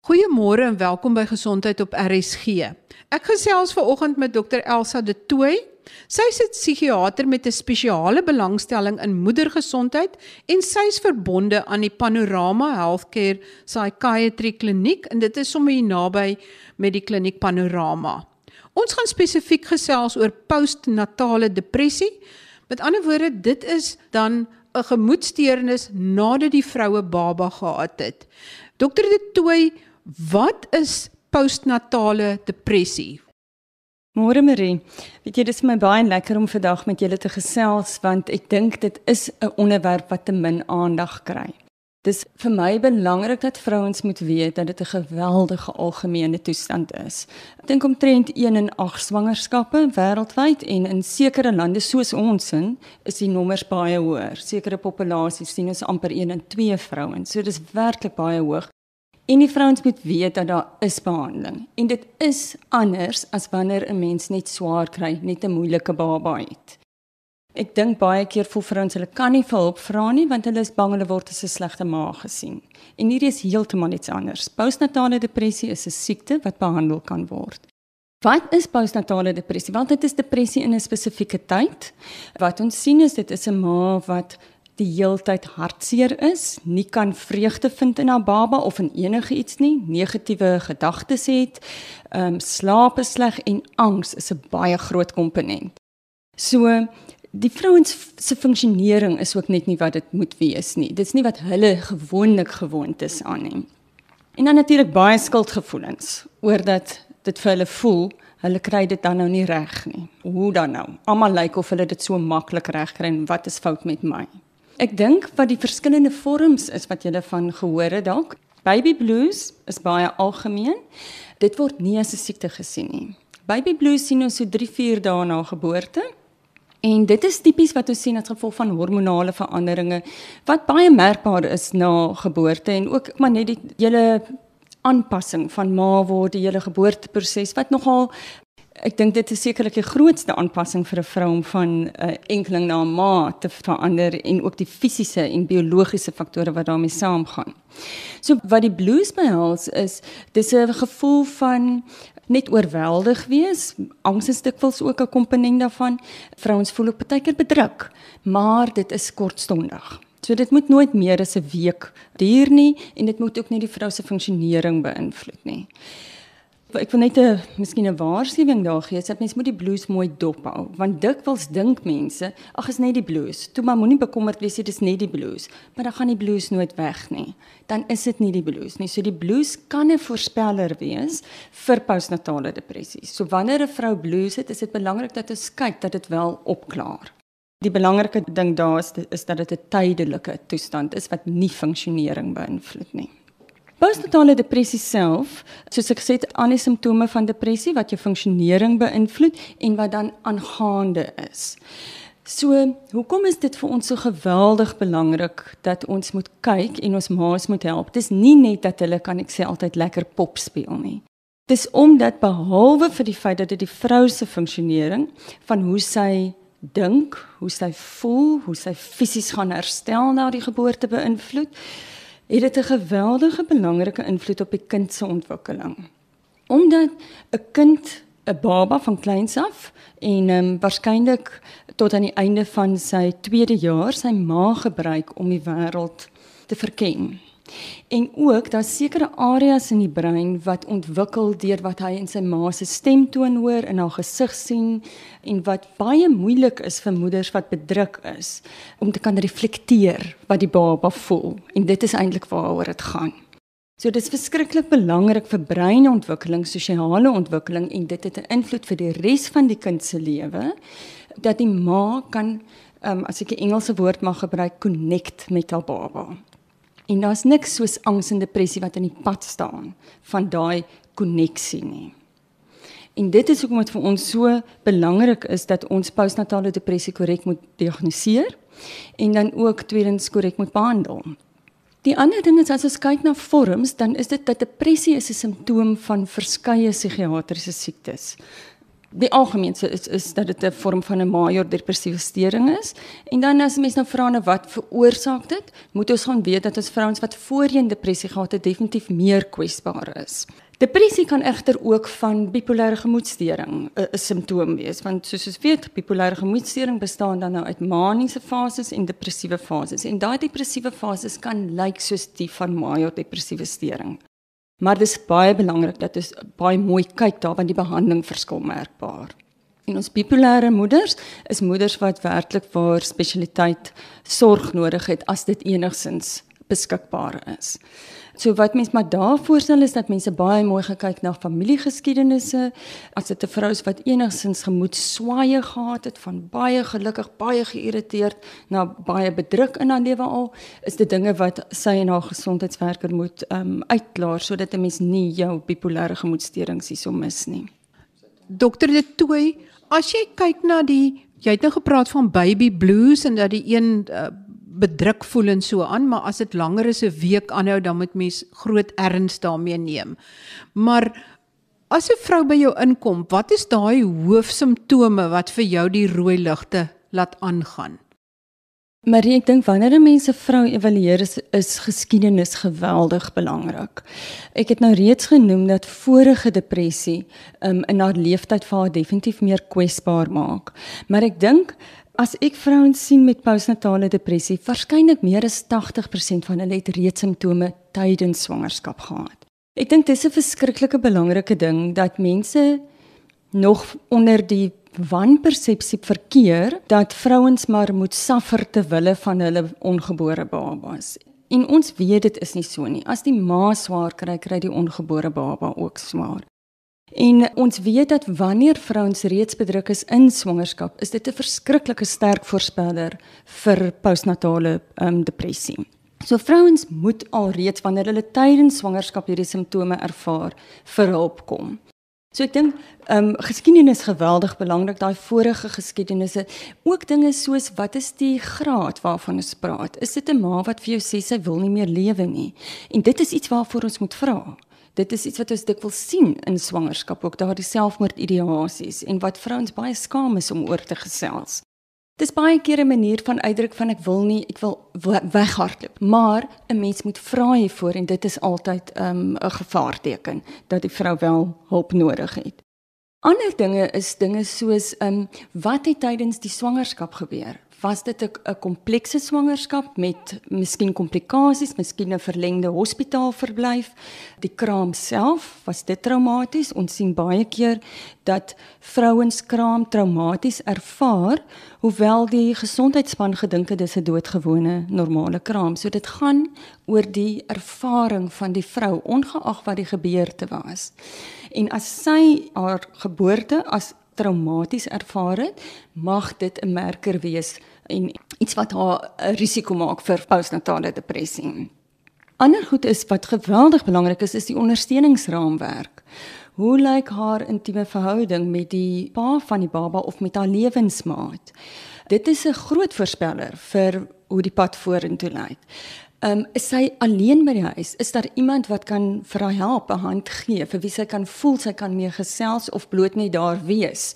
Goeiemôre en welkom by Gesondheid op RSG. Ek gesels ver oggend met Dr Elsa De Tooy. Sy is 'n psigiater met 'n spesiale belangstelling in moedergesondheid en sy is verbonde aan die Panorama Healthcare Psychiatry Kliniek en dit is sommer hier naby met die kliniek Panorama. Ons gaan spesifiek gesels oor postnatale depressie. Met ander woorde, dit is dan 'n gemoedsteurnis nadat die vroue baba gehad het. Dr De Tooy Wat is postnatale depressie? Môre Marie, weet jy dis vir my baie lekker om vandag met julle te gesels want ek dink dit is 'n onderwerp wat te min aandag kry. Dis vir my belangrik dat vrouens moet weet dat dit 'n geweldige algemene toestand is. Ek dink omtrent 1 in 8 swangerskappe wêreldwyd en in sekere lande soos ons in is die nommers baie hoër. Sekere populasies sien ons amper 1 in 2 vrouens. So dis werklik baie hoog. En die vrouens moet weet dat daar is behandeling. En dit is anders as wanneer 'n mens net swaar kry, net 'n moeilike baba het. Ek dink baie keer voel vrouens hulle kan nie vir hulp vra nie want hulle is bang hulle word as 'n slegte ma gesien. En hierdie is heeltemal iets anders. Postnatale depressie is 'n siekte wat behandel kan word. Wat is postnatale depressie? Want dit is depressie in 'n spesifieke tyd. Wat ons sien is dit is 'n ma wat die heeltyd hartseer is, nie kan vreugde vind in haar baba of in enige iets nie, negatiewe gedagtes het, ehm um, slaap is sleg en angs is 'n baie groot komponent. So die vrouens se funksionering is ook net nie wat dit moet wees nie. Dit's nie wat hulle gewoonlik gewoond is aan nie. En dan natuurlik baie skuldgevoelens oor dat dit vir hulle voel hulle kry dit dan nou nie reg nie. Hoe dan nou? Almal lyk of hulle dit so maklik reg kry en wat is fout met my? Ek dink wat die verskillende vorms is wat jy van gehoor het dalk. Baby blues is baie algemeen. Dit word nie as 'n siekte gesien nie. Baby blues sien ons so 3-4 dae na geboorte. En dit is tipies wat ons sien as gevolg van hormonale veranderinge wat baie merkbaar is na geboorte en ook maar net die hele aanpassing van ma word die hele geboorteproses wat nogal Ek dink dit is sekerlik die grootste aanpassing vir 'n vrou om van 'n uh, enkeling na 'n ma te verander en ook die fisiese en biologiese faktore wat daarmee saamgaan. So wat die blues behels is dis 'n gevoel van net oorweldig wees. Angs is dikwels ook 'n komponent daarvan. Vrouens voel ook baie keer bedruk, maar dit is kortstondig. So dit moet nooit meer as 'n week duur nie en dit moet ook nie die vrou se funksionering beïnvloed nie. Ek wil net 'n miskien 'n waarskuwing daar gee, dat mens moet die blues mooi dop hou, want dikwels dink mense, ag is net die blues. Toe maar moenie bekommerd wees jy dis net die blues, maar dan gaan die blues nooit weg nie. Dan is dit nie die blues nie. So die blues kan 'n voorspeller wees vir postnatale depressie. So wanneer 'n vrou blues het, is dit belangrik dat ons kyk dat dit wel opklaar. Die belangrike ding daar is, is dat dit 'n tydelike toestand is wat nie funksionering beïnvloed nie. Postnatale depressie self, soos ek gesê het, aan die simptome van depressie wat jou funksionering beïnvloed en wat dan aangaande is. So, hoekom is dit vir ons so geweldig belangrik dat ons moet kyk en ons ma's moet help? Dis nie net dat hulle kan ek sê altyd lekker pop speel nie. Dis omdat behalwe vir die feit dat dit die vrou se funksionering van hoe sy dink, hoe sy voel, hoe sy fisies gaan herstel na die geboorte beïnvloed, het dit 'n geweldige belangrike invloed op die kind se ontwikkeling. Omdat 'n kind 'n baba van kleins af en ehm um, waarskynlik tot aan die einde van sy tweede jaar sy ma gebruik om die wêreld te verken. En ook daar sekere areas in die brein wat ontwikkel deur wat hy in sy ma se stemtoon hoor en haar gesig sien en wat baie moeilik is vir moeders wat bedruk is om te kan reflekteer wat die baba voel en dit is eintlik waaroor dit gaan. So dit is verskriklik belangrik vir breinontwikkeling, sosiale ontwikkeling en dit het 'n invloed vir die res van die kind se lewe dat die ma kan um, as ek 'n Engelse woord mag gebruik connect met haar baba. En daar's niks soos angs en depressie wat in die pad staan van daai koneksie nie. En dit is hoekom dit vir ons so belangrik is dat ons postnatale depressie korrek moet diagnoseer en dan ook tweedens korrek moet behandel. Die ander ding is as ons kyk na vorms, dan is dit dat depressie is 'n simptoom van verskeie psigiatriese siektes. Die algemeenste is is dat dit 'n vorm van 'n major depressiewe storing is. En dan as mense nou vra nou wat veroorsaak dit, moet ons gaan weet dat ons vrouens wat voorheen depressie gehad het, definitief meer kwesbaar is. Depressie kan egter ook van bipolêre gemoedstoring 'n simptoom wees, want soos ons weet, bipolêre gemoedstoring bestaan dan nou uit maniese fases en depressiewe fases. En daai depressiewe fases kan lyk soos die van major depressiewe storing. Maar dis baie belangrik dat ons baie mooi kyk daar want die behandeling verskil merkbaar. En ons bipolêre moeders is moeders wat werklik vir spesialiteit sorg nodig het as dit enigsins beskikbaar is. So wat mense maar daar voorstel is dat mense baie mooi gekyk na familiegeskiedenisse. As dit 'n vrou is wat enigsins gemoed swaaye gehad het van baie gelukkig, baie geïrriteerd na baie bedruk in haar lewe al, is dit dinge wat sy en haar gesondheidswerker moet ehm um, uitklaar sodat 'n mens nie jou bipolêre gemoedstoornings hierso mis nie. Dokter De Tooy, as jy kyk na die jy het nou gepraat van baby blues en dat die een uh, bedruk voel en so aan, maar as dit langer as 'n week aanhou, dan moet mens groot erns daarmee neem. Maar as 'n vrou by jou inkom, wat is daai hoofsimptome wat vir jou die rooi ligte laat aangaan? Marie, ek dink wanneer 'n mens 'n vrou evalueer is, is geskiedenis geweldig belangrik. Ek het nou reeds genoem dat vorige depressie um, in haar leeftyd vir haar definitief meer kwesbaar maak. Maar ek dink As ek vrouens sien met postnatale depressie, waarskynlik meer as 80% van hulle het reeds simptome tydens swangerskap gehad. Ek dink dis 'n verskriklike belangrike ding dat mense nog onder die wanpersepsie verkeer dat vrouens maar moet suffer te wille van hulle ongebore babas. En ons weet dit is nie so nie. As die ma swaar kry, kry die ongebore baba ook swaar. En ons weet dat wanneer vrouens reeds bedruk is in swangerskap, is dit 'n verskriklike sterk voorspeller vir postnatale um, depressie. So vrouens moet alreeds wanneer hulle tydens swangerskap hierdie simptome ervaar, vir hulp kom. So ek dink ehm um, geskiedenis geweldig belangrik daai vorige geskiedenisse ook dinge soos wat is die graad waarvan ons praat is dit 'n ma wat vir jou sê sy wil nie meer lewe nie en dit is iets waarvoor ons moet vra dit is iets wat ons dikwels sien in swangerskap ook daardie selfmoordideasies en wat vrouens baie skaam is om oor te gesels. Dis baie keer 'n manier van uitdruk van ek wil nie, ek wil weghardloop, maar 'n mens moet vra hiervoor en dit is altyd ehm, 'n um, gevaarteken dat die vrou wel hulp nodig het. Ander dinge is dinge soos ehm um, wat het tydens die swangerskap gebeur? Was dit 'n komplekse swangerskap met miskien komplikasies, miskien 'n verlengde hospitaalverblyf. Die kraam self, was dit traumaties? Ons sien baie keer dat vrouens kraam traumaties ervaar, hoewel die gesondheidsspan gedink het dis 'n doodgewone normale kraam. So dit gaan oor die ervaring van die vrou ongeag wat die gebeurte was. En as sy haar geboorte as traumaties ervaar het, mag dit 'n merker wees en iets wat haar 'n risiko maak vir postnatale depressie. Ander goed is wat geweldig belangrik is, is die ondersteuningsraamwerk. Hoe lyk haar intieme verhouding met die pa van die baba of met haar lewensmaat? Dit is 'n groot voorspeller vir hoe die pad vorentoe lyk. Ehm um, is sy alleen by die huis? Is daar iemand wat kan vir haar help, 'n hand gee, vir wie sy kan voel sy kan mee gesels of bloot net daar wees?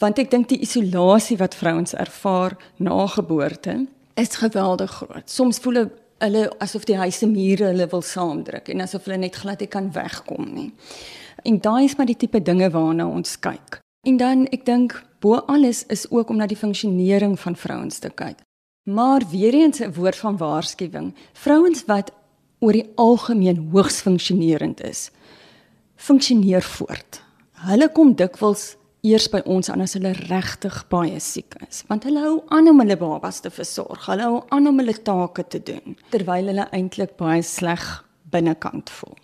Want ek dink die isolasie wat vrouens ervaar na geboorte is geweldig groot. Soms voel hulle asof die huise mure hulle wil saamdruk en asof hulle net glad nie kan wegkom nie. En daai is maar die tipe dinge waarna ons kyk. En dan ek dink bo alles is ook om na die funksionering van vrouens te kyk. Maar weer eens 'n woord van waarskuwing. Vrouens wat oor die algemeen hoogs funksionerend is, funksioneer voort. Hulle kom dikwels eers by ons aan as hulle regtig baie siek is, want hulle hou aan om hulle babas te versorg. Hulle hou aan om hulle take te doen terwyl hulle eintlik baie sleg binnekant voel.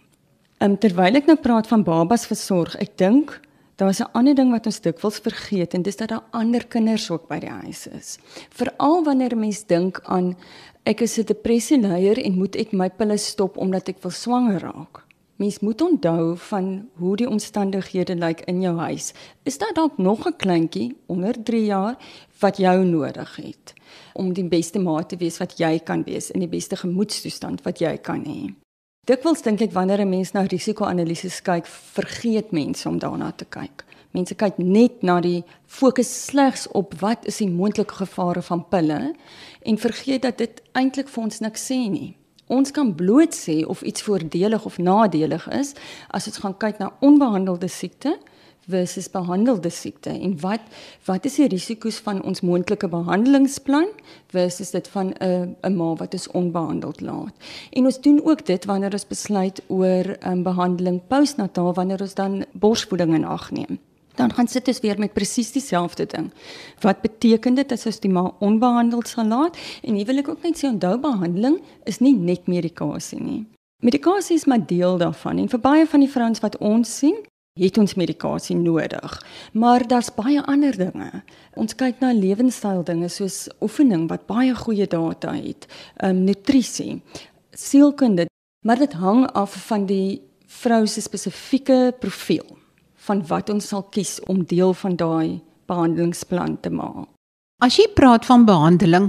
Ehm um, terwyl ek nou praat van babas versorg, ek dink daar's 'n ander ding wat ons dikwels vergeet en dis dat daar ander kinders ook by die huis is. Veral wanneer 'n mens dink aan ek is 'n depressieleier en moet ek my pille stop omdat ek wil swanger raak. Mens moet onthou van hoe die omstandighede lyk in jou huis. Is daar dalk nog 'n kleintjie onder 3 jaar wat jou nodig het om die beste ma te wees wat jy kan wees in die beste gemoedstoestand wat jy kan hê? Dikwels dink ek wanneer 'n mens na risiko-analises kyk, vergeet mense om daarna te kyk. Mense kyk net na die fokus slegs op wat is die moontlike gevare van pille en vergeet dat dit eintlik vir ons niks sê nie. Ons kan bloot sê of iets voordelig of nadelig is as ons gaan kyk na onbehandelde siekte versus behandelde siekte en wat wat is die risiko's van ons moontlike behandelingsplan versus dit van 'n 'n ma wat is onbehandeld laat. En ons doen ook dit wanneer ons besluit oor 'n um, behandeling postnataal wanneer ons dan borsvoeding in ag neem. Dan gaan sit ons weer met presies dieselfde ding. Wat beteken dit as ons die ma onbehandeld sal laat? En hier wil ek ook net sê onthou behandeling is nie net medikasie nie. Medikasie is maar deel daarvan en vir baie van die vrouens wat ons sien, het ons medikasie nodig. Maar daar's baie ander dinge. Ons kyk na lewenstyl dinge soos oefening wat baie goeie data het, ehm um, nutrisie, sielkunde, maar dit hang af van die vrou se spesifieke profiel van wat ons sal kies om deel van daai behandelingsplan te maak. As jy praat van behandeling,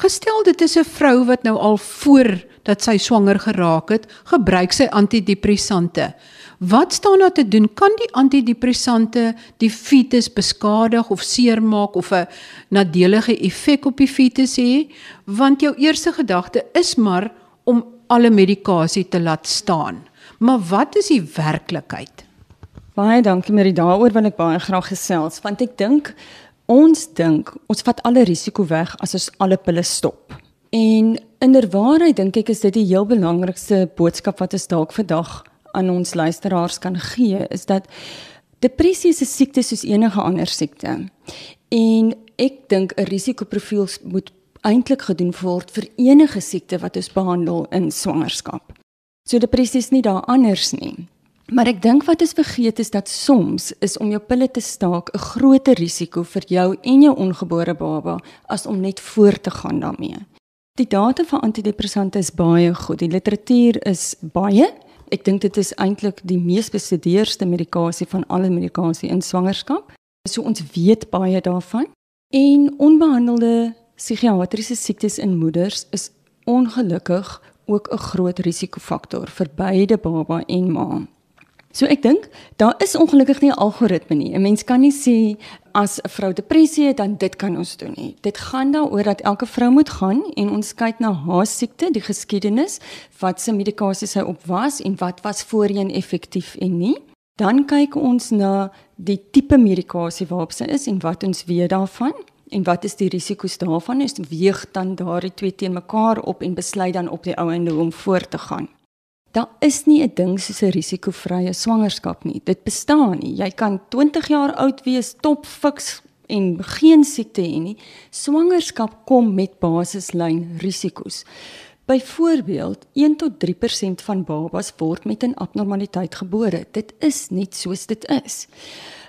gestel dit is 'n vrou wat nou al voor dat sy swanger geraak het, gebruik sy antidepressante. Wat staan daar te doen? Kan die antidepressante die fetus beskadig of seermaak of 'n nadelige effek op die fetus hê? Want jou eerste gedagte is maar om alle medikasie te laat staan. Maar wat is die werklikheid? Baie dankie Marie, daaroor wil ek baie graag gesels want ek dink ons dink ons vat alle risiko weg as ons alle pille stop. En inderwaarheid dink ek is dit die heel belangrikste boodskap wat ons dalk vandag aan ons luisteraars kan gee is dat depressie is 'n siekte soos enige ander siekte. En ek dink 'n risikoprofiel moet eintlik gedoen word vir enige siekte wat ons behandel in swangerskap. So depressie is nie daar anders nie. Maar ek dink wat ons vergeet is dat soms is om jou pille te staak 'n groter risiko vir jou en jou ongebore baba as om net voort te gaan daarmee. Die data van antidepressante is baie goed. Die literatuur is baie Ek dink dit is eintlik die mees bestudeerde medikasie van alle medikasie in swangerskap. So ons weet baie daarvan. En onbehandelde psigiatriese siektes in moeders is ongelukkig ook 'n groot risikofaktor vir beide baba en ma. So ek dink daar is ongelukkig nie 'n algoritme nie. 'n Mens kan nie sê as 'n vrou depressie het dan dit kan ons doen nie. Dit gaan daaroor dat elke vrou moet gaan en ons kyk na haar siekte, die geskiedenis, wat se medikasie sy op was en wat was voorheen effektief en nie. Dan kyk ons na die tipe medikasie waarop sy is en wat ons weet daarvan en wat is die risiko's daarvan? Ons weeg dan daardie twee teen mekaar op en besluit dan op die ou einde hoe om voort te gaan. Daar is nie 'n ding soos 'n risikovrye swangerskap nie. Dit bestaan nie. Jy kan 20 jaar oud wees, top fiks en geen siekte hê nie. Swangerskap kom met basislyn risiko's. Byvoorbeeld, 1 tot 3% van babas word met 'n abnormaliteit gebore. Dit is net soos dit is.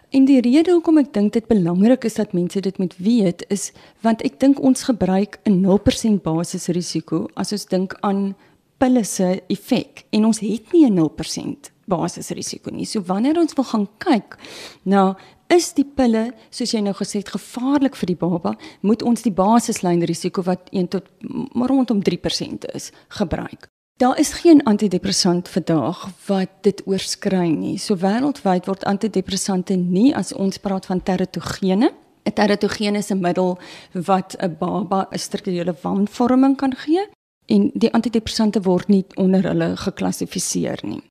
En die rede hoekom ek dink dit belangrik is dat mense dit moet weet is want ek dink ons gebruik 'n 0% basisrisiko as ons dink aan pille se effek en ons het nie 'n 0% basisrisiko nie. So wanneer ons wil gaan kyk na is die pille soos jy nou gesê het gevaarlik vir die baba, moet ons die basislyn risiko wat 1 tot rondom 3% is gebruik. Daar is geen antidepressant vandag wat dit oorskry nie. So wêreldwyd word antidepressante nie as ons praat van teratogene 'n teratogene is 'n middel wat 'n baba 'n strukturele wanvorming kan gee en die antidepressante word nie onder hulle geklassifiseer nie.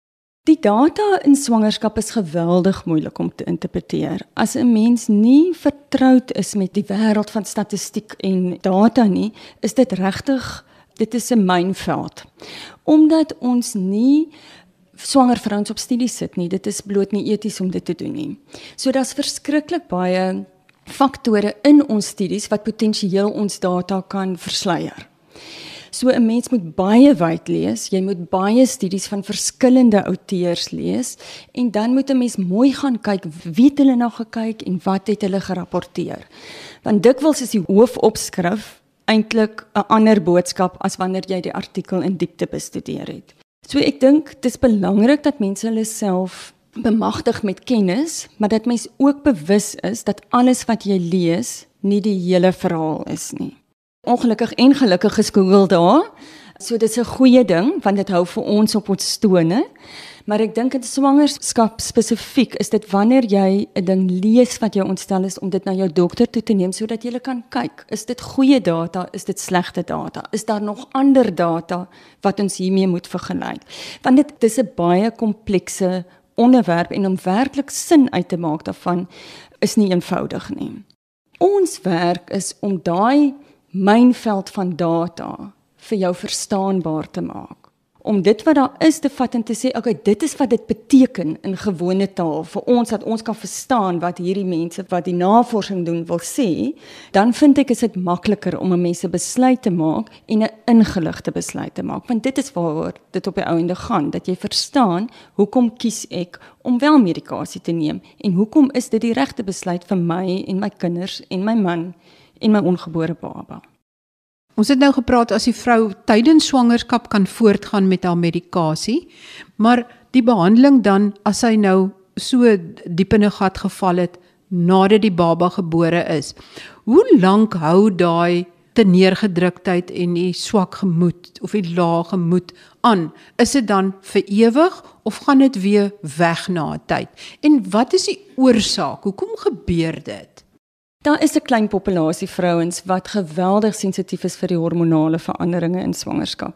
Die data in swangerskap is geweldig moeilik om te interpreteer. As 'n mens nie vertroud is met die wêreld van statistiek en data nie, is dit regtig dit is 'n mynveld. Omdat ons nie swanger vrouens op studie sit nie, dit is bloot nie eties om dit te doen nie. So daar's verskriklik baie faktore in ons studies wat potensieel ons data kan versleier. So 'n mens moet baie wyd lees, jy moet baie studies van verskillende auteurs lees en dan moet 'n mens mooi gaan kyk wie het hulle na gekyk en wat het hulle gerapporteer. Want dikwels is die hoofopskrif eintlik 'n ander boodskap as wanneer jy die artikel in diepte bestudeer het. So ek dink dis belangrik dat mense hulle self bemagtig met kennis, maar dat mens ook bewus is dat alles wat jy lees nie die hele verhaal is nie. Ongelukkig en gelukkig is Google daar. So dit is 'n goeie ding want dit hou vir ons op ons stone. Maar ek dink in swangerskap spesifiek is dit wanneer jy 'n ding lees wat jou ontstel is om dit na jou dokter toe te neem sodat jy kan kyk, is dit goeie data, is dit slegte data? Is daar nog ander data wat ons hiermee moet vergelyk? Want dit dis 'n baie komplekse onderwerp en om werklik sin uit te maak daarvan is nie eenvoudig nie. Ons werk is om daai mynveld van data vir jou verstaanbaar te maak. Om dit wat daar is te vat en te sê okay dit is wat dit beteken in gewone taal vir ons dat ons kan verstaan wat hierdie mense wat die navorsing doen wil sê dan vind ek is dit makliker om 'n mens 'n besluit te maak en 'n ingeligte besluit te maak want dit is waaroor dit op die ou ende gaan dat jy verstaan hoekom kies ek om wel medikasie te neem en hoekom is dit die regte besluit vir my en my kinders en my man en my ongebore baba Ons het nou gepraat as die vrou tydens swangerskap kan voortgaan met haar medikasie, maar die behandeling dan as sy nou so diep in 'n gat geval het nadat die baba gebore is. Hoe lank hou daai te neergedruktheid en die swak gemoed of die lae gemoed aan? Is dit dan vir ewig of gaan dit weer weg na 'n tyd? En wat is die oorsaak? Hoekom gebeur dit? Daar is 'n klein populasie vrouens wat geweldig sensitief is vir die hormonale veranderinge in swangerskap.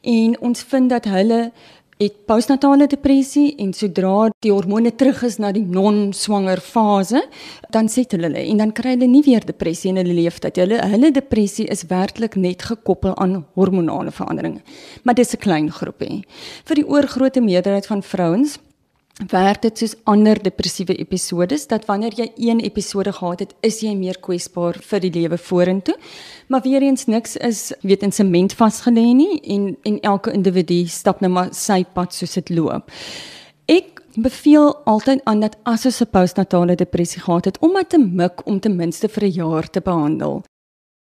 En ons vind dat hulle het postnatale depressie en sodra die hormone terug is na die non-swanger fase, dan sit hulle en dan kry hulle nie weer depressie in hulle lewenstyd. Hulle hulle depressie is werklik net gekoppel aan hormonale veranderinge. Maar dis 'n klein groepie. Vir die oorgrootste meerderheid van vrouens werk dit soos ander depressiewe episodes dat wanneer jy een episode gehad het, is jy meer kwesbaar vir die lewe vorentoe. Maar weer eens niks is weet in sement vasgelê nie en en elke individu stap nou maar sy pad soos dit loop. Ek beveel altyd aan dat as ons 'n postnatale depressie gehad het, om dit te mik om ten minste vir 'n jaar te behandel.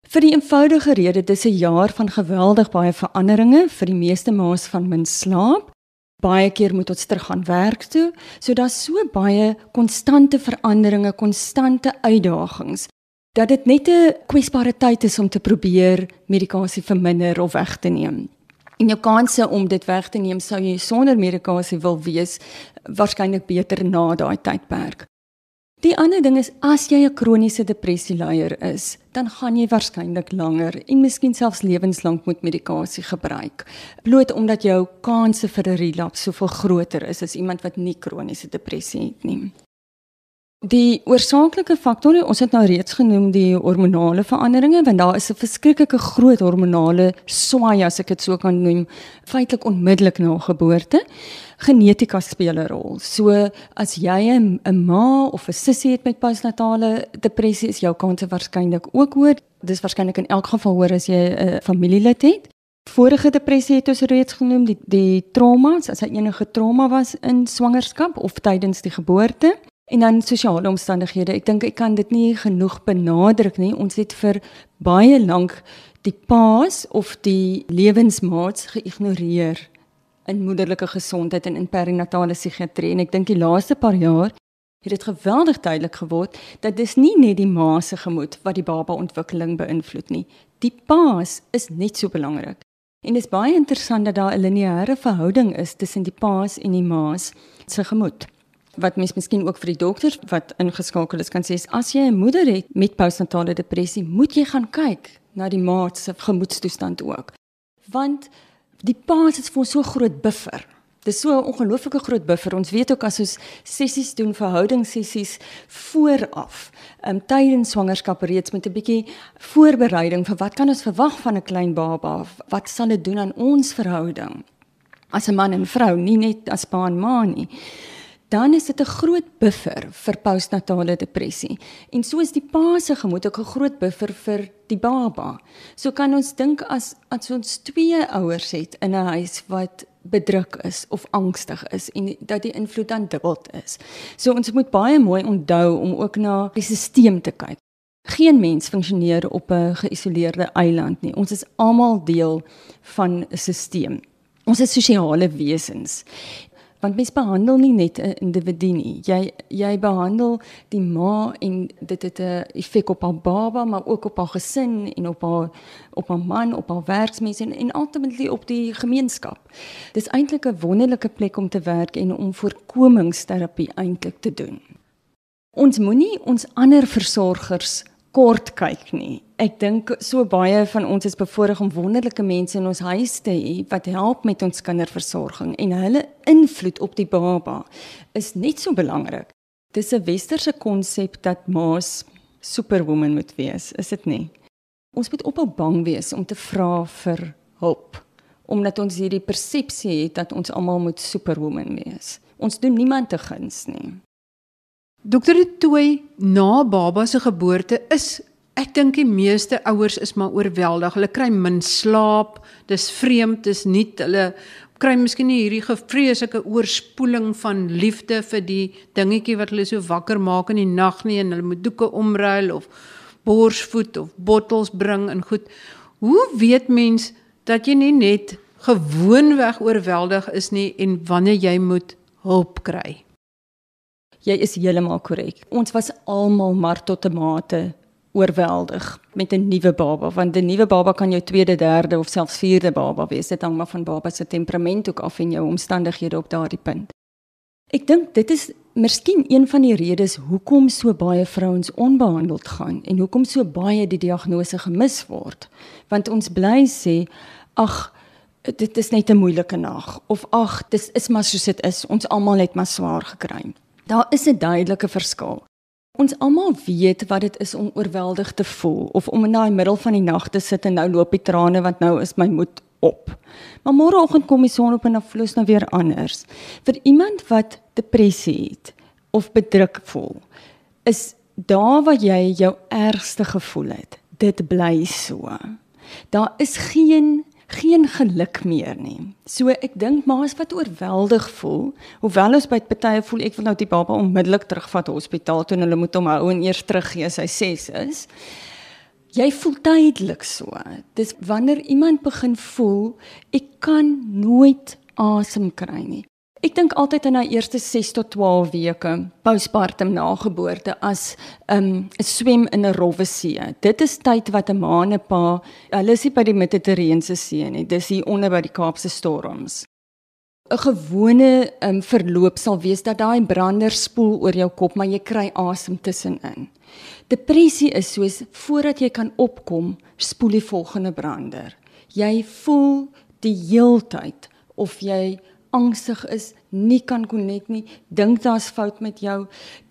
Vir die eenvoudige rede dis 'n jaar van geweldig baie veranderinge vir die meeste ma's van min slaap baie keer moet ons terug gaan werk toe. So daar's so baie konstante veranderinge, konstante uitdagings dat dit net 'n kwesbare tyd is om te probeer medikasie verminder of weg te neem. En jou kanse om dit weg te neem sou jy sonder medikasie wil wees waarskynlik beter na daai tydperk. Die ander ding is as jy 'n kroniese depressie leier is, dan gaan jy waarskynlik langer en miskien selfs lewenslank moet medikasie gebruik, bloot omdat jou kanse vir 'n relapse soveel groter is as iemand wat nie kroniese depressie het nie. Die oorsaaklike faktore, ons het nou reeds genoem die hormonale veranderinge want daar is 'n verskriklike groot hormonale swaai as ek dit so kan noem, feitelik onmiddellik na geboorte. Genetika speel 'n rol. So as jy 'n ma of 'n sussie het met postnatale depressie, is jou kans waarskynlik ook hoër. Dis waarskynlik in elk geval hoër as jy 'n familielid het. Vorige depressie het ons reeds genoem, die die traumas, as hy enige trauma was in swangerskap of tydens die geboorte. En dan sosiale omstandighede. Ek dink ek kan dit nie genoeg benadruk nie. Ons het vir baie lank die paas of die lewensmaats geïgnoreer in moederlike gesondheid en in perinatale psigiatrie en ek dink die laaste paar jaar het dit geweldig duidelik geword dat dis nie net die ma se gemoed wat die baba ontwikkeling beïnvloed nie. Die paas is net so belangrik. En dit is baie interessant dat daar 'n lineêre verhouding is tussen die paas en die ma se gemoed wat mens miskien ook vir die dokters wat ingeskakel is kan sê as jy 'n moeder het met postnatale depressie, moet jy gaan kyk na die maat se gemoedstoestand ook. Want die paas is vir so groot buffer. Dis so 'n ongelooflike groot buffer. Ons weet ook as ons sessies doen, verhoudingssessies vooraf, um, tydens swangerskap reeds met 'n bietjie voorbereiding vir wat kan ons verwag van 'n klein baba? Wat sal dit doen aan ons verhouding? As 'n man en vrou, nie net as pa en ma nie dan is dit 'n groot buffer vir postnatale depressie. En so is die pa se gemoed ook 'n groot buffer vir die baba. So kan ons dink as as ons twee ouers het in 'n huis wat bedruk is of angstig is en dat die invloed dan dubbel is. So ons moet baie mooi onthou om ook na die stelsel te kyk. Geen mens funksioneer op 'n geïsoleerde eiland nie. Ons is almal deel van 'n stelsel. Ons is sosiale wesens want mens behandel nie net 'n individu nie. Jy jy behandel die ma en dit het 'n effek op haar baba, maar ook op haar gesin en op haar op haar man, op haar werksmense en, en ultimately op die gemeenskap. Dis eintlik 'n wonderlike plek om te werk en om voorkomingsterapie eintlik te doen. Ons moenie ons ander versorgers kort kyk nie. Ek dink so baie van ons is bevoorreg om wonderlike mense in ons huis te hê wat help met ons kinderversorging en hulle invloed op die baba is net so belangrik. Dis 'n westerse konsep dat ma's superwoman moet wees, is dit nie? Ons moet ophou bang wees om te vra vir hulp omdat ons hierdie persepsie het dat ons almal moet superwoman wees. Ons doen niemand te guns nie. Dokter Tooi na baba se geboorte is ek dink die meeste ouers is maar oorweldig. Hulle kry min slaap. Dis vreemd, dis nie hulle kry miskien nie hierdie gevreeslike oorspoeling van liefde vir die dingetjie wat hulle so wakker maak in die nag nie en hulle moet doeke omruil of borsvoed of bottels bring en goed. Hoe weet mens dat jy nie net gewoonweg oorweldig is nie en wanneer jy moet hulp kry? Jy is heeltemal korrek. Ons was almal maar tot 'n mate oorweldig met 'n nuwe baba want 'n nuwe baba kan jou tweede, derde of selfs vierde baba wees. Dit hang maar van baba se temperament ook af en jou omstandighede op daardie punt. Ek dink dit is miskien een van die redes hoekom so baie vrouens onbehandeld gaan en hoekom so baie die diagnose gemis word. Want ons bly sê, ag, dit is net 'n moeilike nag of ag, dis is maar soos dit is. Ons almal het maar swaar gekry. Daar is 'n duidelike verskil. Ons almal weet wat dit is om oorweldig te voel of om in daai middel van die nag te sit en nou loop die trane want nou is my moed op. Maar môreoggend kom die son op en dan voel ons nou weer anders. Vir iemand wat depressie het of bedruk voel, is daar waar jy jou ergste gevoel het, dit bly so. Daar is geen geen geluk meer nie. So ek dink ma's wat oorweldig voel, hoewel ons by partye voel ek wil nou die baba onmiddellik terugvat hospitaal toe en hulle moet hom hou en eers teruggee as hy 6 is. Jy voel tydelik so. Dis wanneer iemand begin voel ek kan nooit asem kry nie. Ek dink altyd in daai eerste 6 tot 12 weke postpartum na geboorte as 'n um, swem in 'n rowwe see. Dit is tyd wat 'n ma en 'n pa, hulle is nie by die Mediterrane See nie, dis hier onder by die Kaapse storms. 'n Gewone um, verloop sal wees dat daai brander spoel oor jou kop, maar jy kry asem tussenin. Depressie is soos voordat jy kan opkom, spoel die volgende brander. Jy voel die heeltyd of jy angstig is, nie kan konnek nie, dink daar's fout met jou,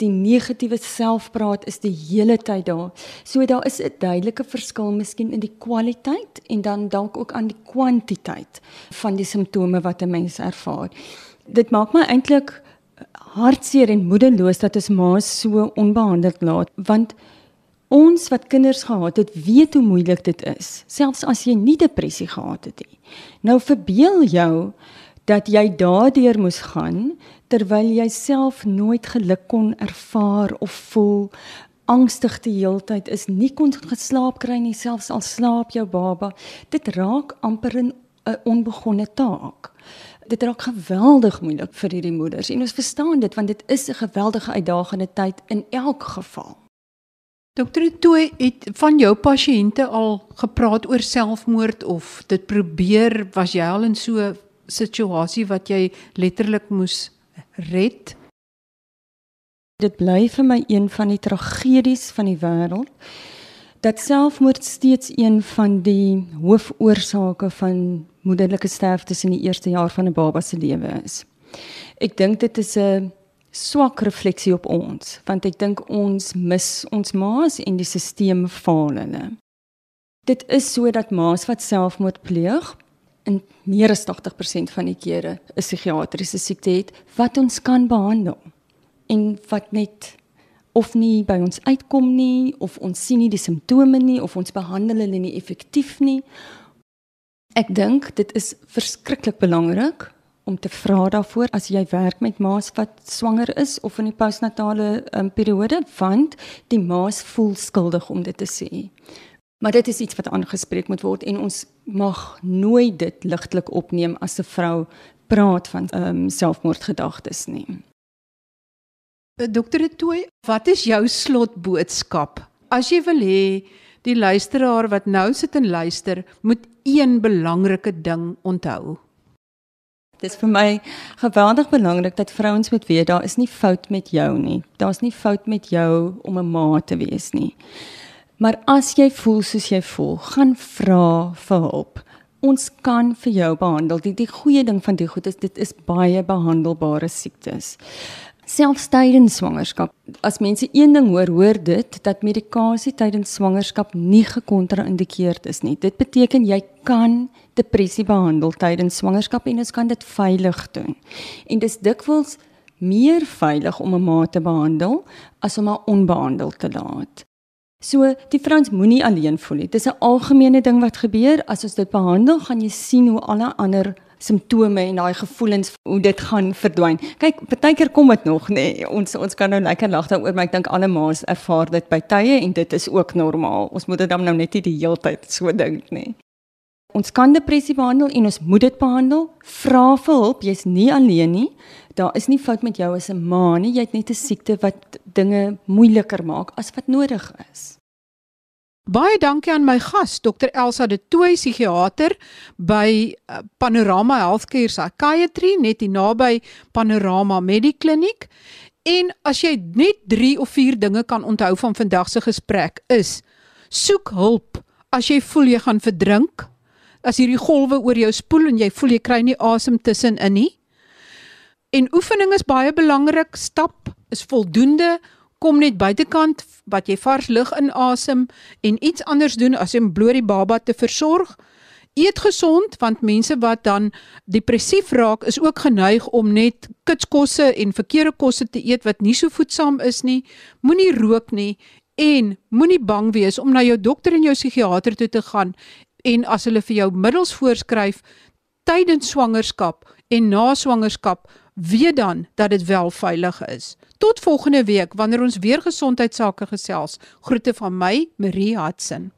die negatiewe selfpraat is die hele tyd daar. So daar is 'n duidelike verskil miskien in die kwaliteit en dan dalk ook aan die kwantiteit van die simptome wat 'n mens ervaar. Dit maak my eintlik hartseer en moedeloos dat ons ma's so onbehandeld laat, want ons wat kinders gehad het, weet hoe moeilik dit is, selfs as jy nie depressie gehad het nie. Nou verbeel jou dat jy daardeur moes gaan terwyl jy self nooit geluk kon ervaar of voel angstig die heeltyd is nie kon geslaap kry nie selfs al slaap jou baba dit raak amper 'n onbegonne taak. Dit raak geweldig moeilik vir hierdie moeders en ons verstaan dit want dit is 'n geweldige uitdagende tyd in elk geval. Dokter Tooi het van jou pasiënte al gepraat oor selfmoord of dit probeer was jy al in so situasie wat jy letterlik moes red? Dit bly vir my een van die tragedies van die wêreld dat selfmoord steeds een van die hoofoorsake van moederlike sterftes in die eerste jaar van 'n baba se lewe is. Ek dink dit is 'n swak refleksie op ons want ek dink ons mis ons ma's en die stelsel faal hulle. Dit is so dat ma's wat selfmoord pleeg in meer as 80% van die kere 'n psigiatriese siekte het wat ons kan behandel en wat net of nie by ons uitkom nie of ons sien nie die simptome nie of ons behandel hulle nie effektief nie. Ek dink dit is verskriklik belangrik om te vra daarvoor as jy werk met ma's wat swanger is of in die postnatale um, periode want die ma's voel skuldig om dit te sê. Maar dit is iets wat aangespreek moet word en ons mag nooit dit ligtelik opneem as 'n vrou praat van ehm um, selfmoordgedagtes nie. Eh, Dokter Tooi, wat is jou slotboodskap? As jy wil hê die luisteraar wat nou sit en luister, moet een belangrike ding onthou. Dit is vir my geweldig belangrik dat vrouens moet weet daar is nie fout met jou nie. Daar's nie fout met jou om 'n ma te wees nie. Maar as jy voel soos jy voel, gaan vra vir hulp. Ons kan vir jou behandel. Die die goeie ding van die goed is dit is baie behandelbare siektes selfs tydens swangerskap. As mense een ding hoor, hoor dit dat medikasie tydens swangerskap nie gekontra-indikeerd is nie. Dit beteken jy kan depressie behandel tydens swangerskap en ons kan dit veilig doen. En dis dikwels meer veilig om 'n ma te behandel as om haar onbehandel te laat. So die vrouens moenie alleen voel nie. Dis 'n algemene ding wat gebeur as ons dit behandel, gaan jy sien hoe alle ander simptome en daai gevoelens hoe dit gaan verdwyn. Kyk, baie keer kom dit nog, nê. Nee, ons ons kan nou lekker lag daaroor, maar ek dink alle ma's ervaar dit by tye en dit is ook normaal. Ons moet dit dan nou net nie die hele tyd so dink nie. Ons kan depressie behandel en ons moet dit behandel. Vra vir hulp, jy's nie alleen nie. Daar is nie fout met jou as 'n ma nie. Jy het net 'n siekte wat dinge moeiliker maak as wat nodig is. Baie dankie aan my gas, Dr Elsa de Tooy, psigiater by uh, Panorama Healthcare Psychiatry net hier naby Panorama Medikliniek. En as jy net 3 of 4 dinge kan onthou van vandag se gesprek is: soek hulp as jy voel jy gaan verdrink, as hierdie golwe oor jou spoel en jy voel jy kry nie asem tussenin nie. En oefening is baie belangrik, stap is voldoende kom net buitekant wat jy vars lug inasem en iets anders doen as om bloot die baba te versorg. Eet gesond want mense wat dan depressief raak is ook geneig om net kitskosse en verkeerde kosse te eet wat nie so voedsaam is nie. Moenie rook nie en moenie bang wees om na jou dokter en jou psigiatër toe te gaan en as hulle vir jou middels voorskryf tydens swangerskap en na swangerskap weet dan dat dit wel veilig is. Tot volgende week wanneer ons weer gesondheidsake gesels. Groete van my, Marie Hudson.